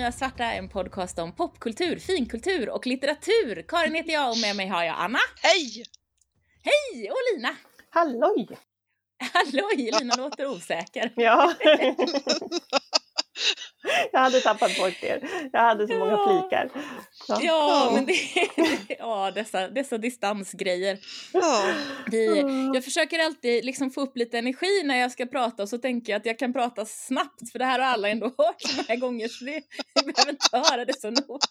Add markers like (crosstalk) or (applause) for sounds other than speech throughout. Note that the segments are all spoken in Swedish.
Nya Svarta, en podcast om popkultur, finkultur och litteratur. Karin heter jag och med mig har jag Anna. Hej! Hej! Och Lina. Halloj! Halloj! Lina låter osäker. Ja. (laughs) Jag hade tappat bort er. Jag hade så många flikar. Ja, ja men det, ja, dessa, dessa distansgrejer. Ja. Det, jag försöker alltid liksom få upp lite energi när jag ska prata och så tänker jag att jag kan prata snabbt för det här har alla ändå hört så många gånger så det, jag behöver inte höra det så noggrant.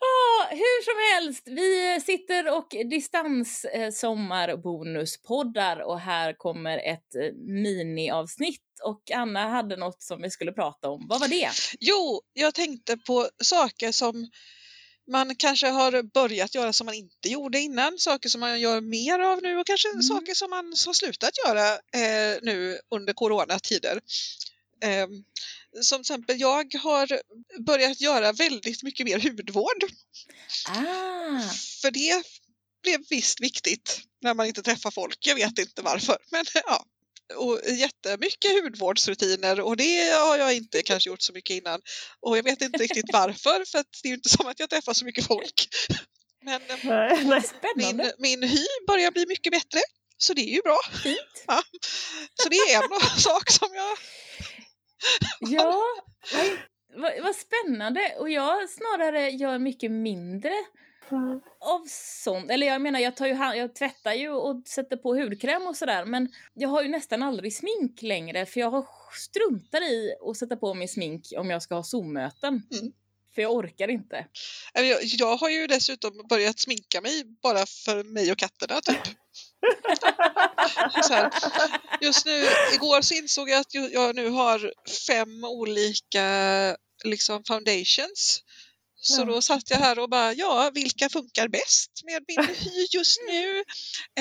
Oh, hur som helst, vi sitter och distans eh, sommarbonuspoddar och här kommer ett eh, miniavsnitt och Anna hade något som vi skulle prata om. Vad var det? Jo, jag tänkte på saker som man kanske har börjat göra som man inte gjorde innan, saker som man gör mer av nu och kanske mm. saker som man har slutat göra eh, nu under coronatider. Eh, som till exempel, jag har börjat göra väldigt mycket mer hudvård. Ah. För det blev visst viktigt när man inte träffar folk. Jag vet inte varför, men ja. Och jättemycket hudvårdsrutiner och det har jag inte kanske gjort så mycket innan. Och jag vet inte riktigt varför, för att det är inte som att jag träffar så mycket folk. Men nej, nej. Min, min hy börjar bli mycket bättre, så det är ju bra. Fint. Ja. Så det är en (laughs) sak som jag Ja, (laughs) vad, vad spännande. Och jag snarare gör mycket mindre mm. av sånt. Eller jag menar, jag, tar ju, jag tvättar ju och sätter på hudkräm och sådär. Men jag har ju nästan aldrig smink längre för jag har struntar i att sätta på mig smink om jag ska ha Zoom-möten. Mm. För jag orkar inte. Jag, jag har ju dessutom börjat sminka mig bara för mig och katterna typ. Här, just nu, igår så insåg jag att jag nu har fem olika liksom foundations. Så då satt jag här och bara, ja, vilka funkar bäst med min hy just nu?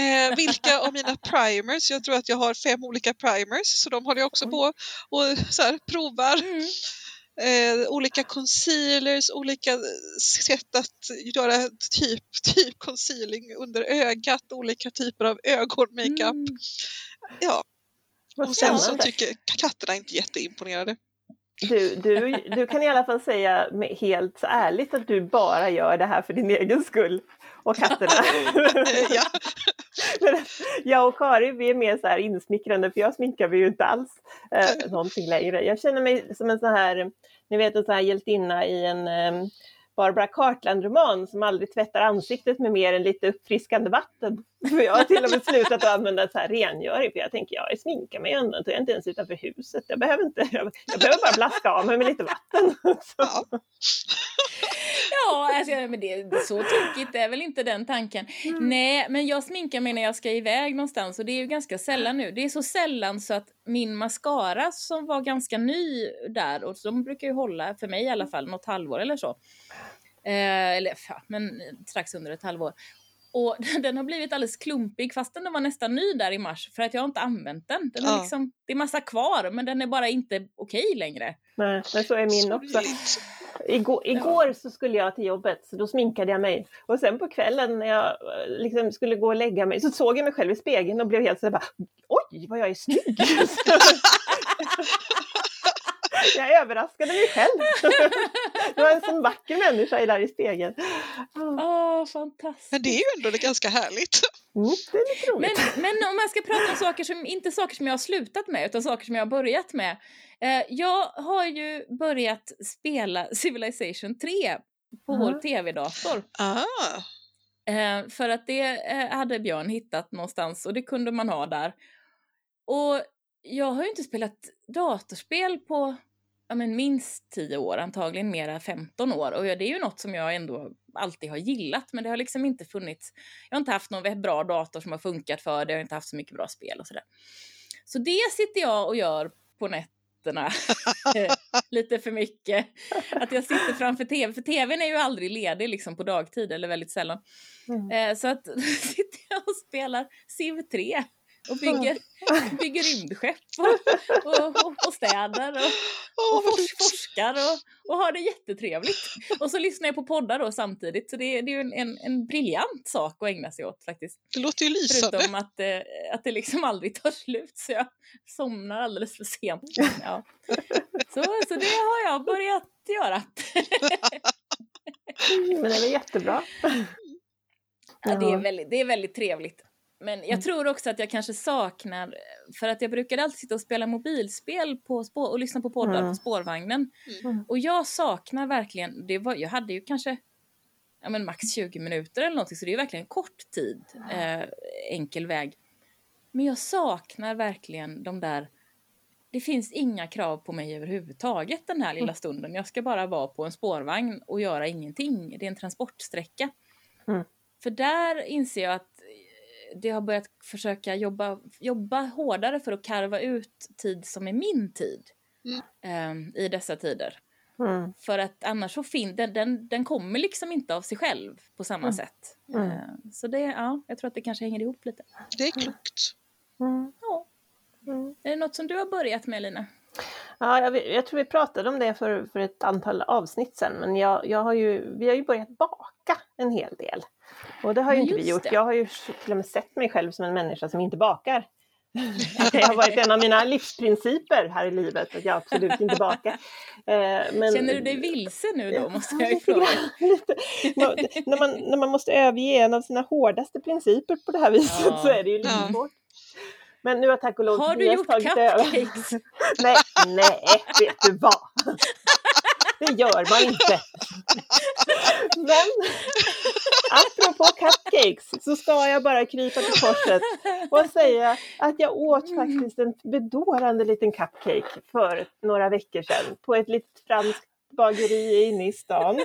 Eh, vilka av mina primers, jag tror att jag har fem olika primers, så de håller jag också på och så här, provar. Mm eh, olika concealers, olika sätt att göra typ, typ concealing under ögat, olika typer av ögonmakeup. Mm. Ja. Och sen så tycker katterna inte jätteimponerade. Du, du, du kan i alla fall säga helt ärligt att du bara gör det här för din egen skull och katterna. (laughs) ja. (laughs) jag och Kari vi är mer så här insmickrande för jag sminkar mig ju inte alls eh, någonting längre. Jag känner mig som en sån här, ni vet en sån här hjältinna i en eh, Barbara Cartland-roman som aldrig tvättar ansiktet med mer än lite uppfriskande vatten. För jag har till och med slutat att använda så här rengöring för jag tänker jag sminkar mig ändå, jag är inte ens utanför huset. Jag behöver, inte, jag, jag behöver bara blaska av mig med lite vatten. Ja, ja alltså, men det, så tokigt är väl inte den tanken. Mm. Nej, men jag sminkar mig när jag ska iväg någonstans och det är ju ganska sällan nu. Det är så sällan så att min mascara som var ganska ny där och de brukar ju hålla, för mig i alla fall, något halvår eller så. Eh, eller ja, men strax under ett halvår. Och (laughs) den har blivit alldeles klumpig fastän den var nästan ny där i mars för att jag har inte använt den. den är liksom, det är massa kvar men den är bara inte okej längre. Nej, men så är min också. Igår, igår så skulle jag till jobbet så då sminkade jag mig och sen på kvällen när jag eh, liksom skulle gå och lägga mig så såg jag mig själv i spegeln och blev helt så bara oj vad jag är snygg! (laughs) jag överraskade mig själv. det var en sån vacker människa där i spegeln. Åh, oh, fantastiskt. Men det är ju ändå ganska härligt. Mm, det är lite roligt. Men, men om man ska prata om saker som, inte saker som jag har slutat med, utan saker som jag har börjat med. Eh, jag har ju börjat spela Civilization 3 på mm. vår tv-dator. Ah. Eh, för att det eh, hade Björn hittat någonstans och det kunde man ha där. Och jag har ju inte spelat datorspel på ja, men minst 10 år, antagligen mera 15 år. Och det är ju något som jag ändå alltid har gillat, men det har liksom inte funnits. Jag har inte haft någon bra dator som har funkat för det, jag har inte haft så mycket bra spel och sådär. Så det sitter jag och gör på nätterna (laughs) lite för mycket. Att jag sitter framför tv, för tvn är ju aldrig ledig liksom på dagtid eller väldigt sällan. Mm. Eh, så att (laughs) sitter jag och spelar Civ 3 och bygger, bygger rymdskepp och, och, och, och städer och, och fors, forskar och, och har det jättetrevligt. Och så lyssnar jag på poddar då samtidigt, så det, det är ju en, en, en briljant sak att ägna sig åt faktiskt. Det låter ju lysande. Förutom att, eh, att det liksom aldrig tar slut så jag somnar alldeles för sent. Ja. Så, så det har jag börjat göra. (laughs) Men det är jättebra. Ja, det, är väldigt, det är väldigt trevligt. Men jag tror också att jag kanske saknar, för att jag brukade alltid sitta och spela mobilspel på spår, och lyssna på poddar Mm. på spårvagnen. Mm. Och jag saknar verkligen, det var, jag hade ju kanske ja, men max 20 minuter eller någonting, så det är ju verkligen kort tid, eh, enkel väg. Men jag saknar verkligen de där, det finns inga krav på mig överhuvudtaget den här lilla stunden. Jag ska bara vara på en spårvagn och göra ingenting. Det är en transportsträcka. Mm. För där inser jag att det har börjat försöka jobba, jobba hårdare för att karva ut tid som är min tid eh, i dessa tider. Mm. För att annars så fin den, den, den kommer liksom inte av sig själv på samma Mm. sätt. Mm. Eh, så det, ja, jag tror att det kanske hänger ihop lite. Det är klokt. Mm. Ja. Mm. Är det något som du har börjat med Lina? Ja, jag, jag tror vi pratade om det för, för ett antal avsnitt sedan, men jag, jag har ju, vi har ju börjat baka en hel del. Och det har ju Ja, inte vi gjort. det. Jag har ju till och med sett mig själv som en människa som inte bakar. (laughs) Det har varit en av mina livsprinciper här i livet, att jag absolut inte bakar. Eh, Men, Känner du dig vilse nu då, måste Ja, jag ju (laughs) fråga. lite. När, man, när man måste överge en av sina hårdaste principer på det här viset Ja. så är det ju lite Ja. svårt. Men nu har tack och lov Har du gjort cupcakes? (laughs) Nej, nej, vet du vad? Det gör man inte. Men apropå cupcakes så ska jag bara krypa till korset och säga att jag åt faktiskt en bedårande liten cupcake för några veckor sedan på ett litet franskt bageri inne i stan.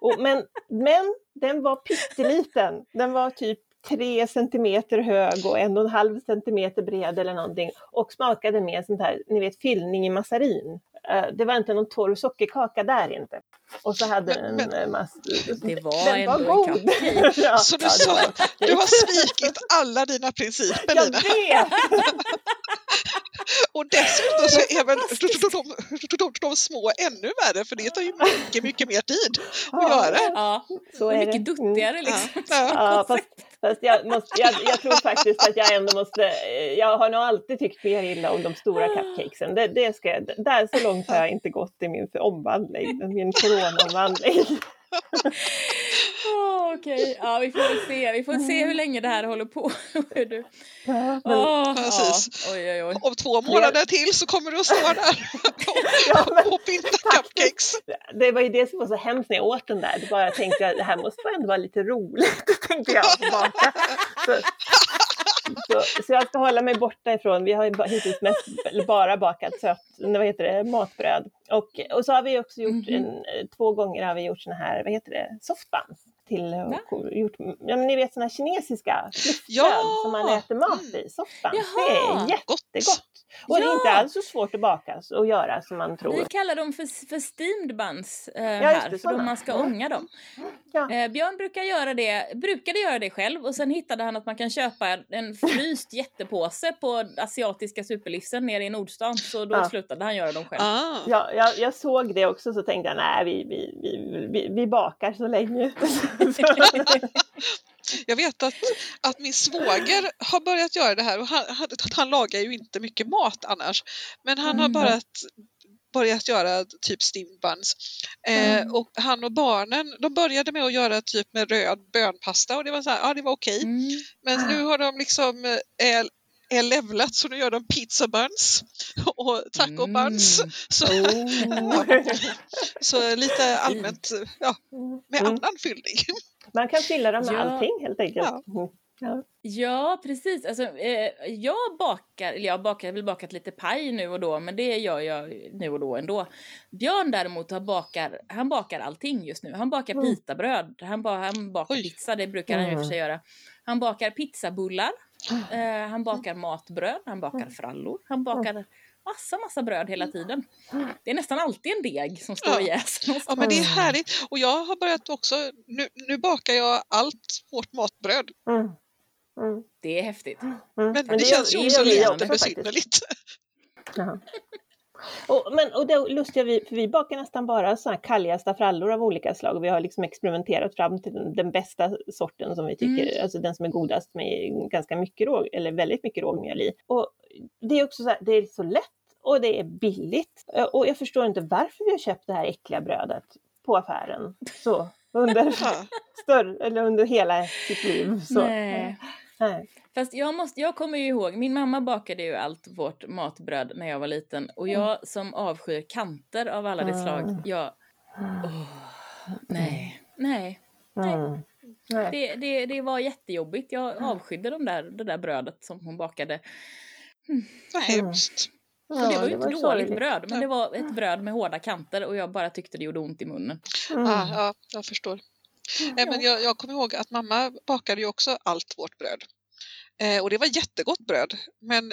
Och, men, men den var pytteliten. Den var typ tre centimeter hög och en och en halv centimeter bred eller någonting och smakade med sånt här, ni vet fyllning i massarin. Eh, Det var inte någon torr sockerkaka där inte. Och så hade Men- den en massa... Det var den ändå var en god. cupcake. (laughs) ja, Så du ja, sa en. Du har svikit alla dina principer Jag Lina. vet! (laughs) Och dessutom så är väl de, de, (laughs) de, de, de små ännu värre för det tar ju mycket, mycket mer tid att göra. Ja, Så är mycket det. duttigare Ja, liksom. ja. Ja, fast, fast jag, måste, jag, jag tror faktiskt att jag ändå måste, jag har nog alltid tyckt mer illa om de stora cupcakesen. Det, det ska, där så långt har jag inte gått i min omvandling, (laughs) min coronaomvandling. Åh, Okej, ja vi får se. Vi får se hur länge det här håller på. (laughs) Hur du... Åh, Precis. ja. Oj, oj, oj. Om två månader till så kommer du att stå där (laughs) och, och pynta cupcakes. det var ju det som var så hemskt när jag åt den där. Det bara jag tänkte att det här måste ändå vara lite roligt, (laughs) tänkte jag. Så, så, så jag ska hålla mig borta ifrån, vi har hittills mest bara bakat sött, vad heter det, matbröd. Och, och så har vi också gjort, Mhm. en, eh, två gånger har vi gjort såna här, vad heter det, softbuns. Till, och gjort, ja, men ni vet såna här kinesiska fluffbröd Ja! som man äter mat Mm. i. Jaha! Det är Gott. jättegott. Och det är inte alls så svårt att baka och göra som man tror. Vi kallar dem för, för steamed buns eh, här, det, för då man ska ånga dem. Ja. Eh, Björn brukar göra det, brukade göra det själv och sen hittade han att man kan köpa en fryst (laughs) jättepåse på asiatiska superlivsen nere i Nordstan så då Ja. slutade han göra dem själv. Ah. Ja, jag, jag såg det också så tänkte jag nej vi, vi, vi, vi, vi bakar så länge. (laughs) Jag vet att, att min svåger har börjat göra det här och han, han, han lagar ju inte mycket mat annars. Men han har Mm. börjat, börjat göra typ steamed buns. Eh, Mm. och han och barnen, de började med att göra typ med röd bönpasta och det var så här, ja det var okej. Mm. Men nu har de liksom eh, är levlat så nu gör de pizza buns och taco buns. Mm. Så, Oh. (laughs) så lite allmänt ja, med Mm. annan fyllning. Man kan fylla dem med Ja. allting helt enkelt. Ja. Mm. Ja. Ja, precis. Alltså, eh, jag bakar, eller jag bakar, jag har väl bakat lite paj nu och då, men det gör jag nu och då ändå. Björn däremot har bakar, han bakar allting just nu. Han bakar Mm. pitabröd, han, ba, han bakar Oj. pizza, det brukar han ju i och för sig göra. Han bakar pizzabullar, eh, han bakar matbröd, han bakar frallor, han bakar massa, massa bröd hela tiden. Det är nästan alltid en deg som står Ja. och jäser Ja men det är Mm. härligt och jag har börjat också, nu, nu bakar jag allt vårt matbröd Mm. Mm. Det är häftigt. Mm. Men, Men det, det känns ju också lite besynnerligt. Och, men, och det lustiga, vi, för vi bakar nästan bara såna här kalliga staffrallor av olika slag. Vi har liksom experimenterat fram till den, den bästa sorten som vi tycker, Mm. alltså den som är godast med ganska mycket råg, eller väldigt mycket rågmjöl i. Och det är också så här, det är så lätt och det är billigt. Eh, Och jag förstår inte varför vi har köpt det här äckliga brödet på affären. Så, under, (laughs) större, eller under hela sitt liv. Så. Nej. Nej. Fast jag, måste, jag kommer ju ihåg, min mamma bakade ju allt vårt matbröd när jag var liten. Och jag som avskyr kanter av alla de slag, Mm. jag... åh, nej, nej. Mm. Nej. Det, det, det var jättejobbigt. Jag avskydde de där, det där brödet som hon bakade. Vad hemskt. Och det var ju inte ju dåligt sorgligt. bröd, men det var ett bröd med hårda kanter och jag bara tyckte det gjorde ont i munnen. Mm. Ja, ja, jag förstår. Eh, Men jag, jag kommer ihåg att mamma bakade ju också allt vårt bröd. Eh, och det var jättegott bröd. Men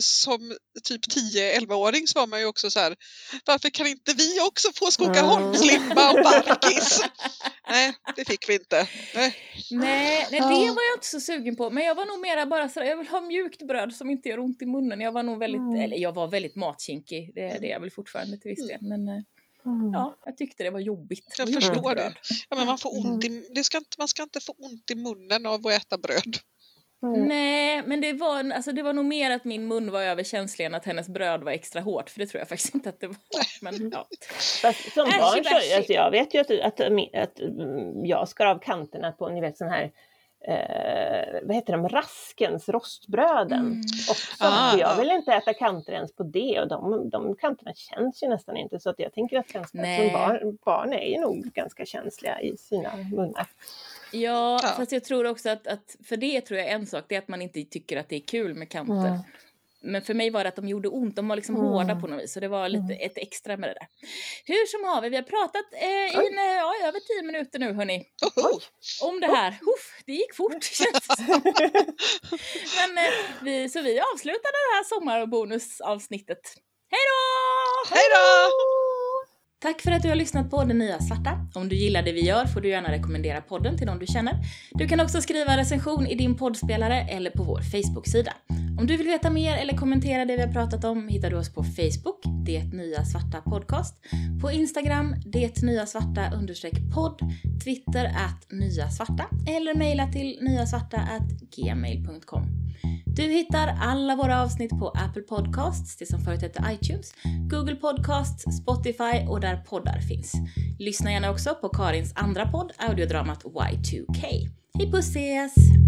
som typ 10-11-åring så var man ju också så här, varför kan inte vi också få Skogaholmslimpa och barkis? (laughs) Nej, det fick vi inte. Nej. Nej, nej, Ja. det var jag inte så sugen på. Men jag var nog mera bara sådär, jag vill ha mjukt bröd som inte gör ont i munnen. Jag var nog väldigt, Mm. eller jag var väldigt matkinkig. Det, det är jag väl fortfarande till viss del. Men eh, Mm. ja, jag tyckte det var jobbigt. Jag förstår det. bröd. Ja, men man, får ont i, det ska inte, man ska inte få ont i munnen av att äta bröd. Mm. Nej, men det var, alltså, det var nog mer att min mun var överkänslig än att hennes bröd var extra hårt. För det tror jag faktiskt inte att det var. Men, ja. Fast som Äsch, barn så, alltså jag vet ju att, att, att, mm, jag skar av kanterna på, ni vet sån här, eh, vad heter de, Raskens rostbröden Mm. också. Ah, jag ja. vill inte äta kanter ens på det och de, de kanterna känns ju nästan inte så att jag tänker att som barn, barn är ju nog ganska känsliga i sina munnar. Ja, Ja. fast jag tror också att, att, för det tror jag en sak, det är att man inte tycker att det är kul med kanter. Mm. Men för mig var det att de gjorde ont, de var liksom Mm. hårda på något vis. Så det var lite ett extra med det där. Hur som haver, vi har pratat eh, i Oj. en, eh, ja, över tio minuter nu hörni. Oho. Om det här. Uff, det gick fort (laughs) känns. Men eh, vi, så vi avslutar det här sommarbonusavsnittet. Hej då! Hej då! Tack för att du har lyssnat på Det Nya Svarta. Om du gillar det vi gör får du gärna rekommendera podden till någon du känner. Du kan också skriva en recension i din poddspelare eller på vår Facebook-sida. Om du vill veta mer eller kommentera det vi har pratat om hittar du oss på Facebook, Det Nya Svarta Podcast, på Instagram, Det Nya Svarta podd, Twitter att Nya Svarta eller mejla till nyasvarta at gmail.com. Du hittar alla våra avsnitt på Apple Podcasts, det som förut hette iTunes, Google Podcasts, Spotify och där poddar finns. Lyssna gärna också på Karins andra podd, audiodramat Y2K. Hej puss ses!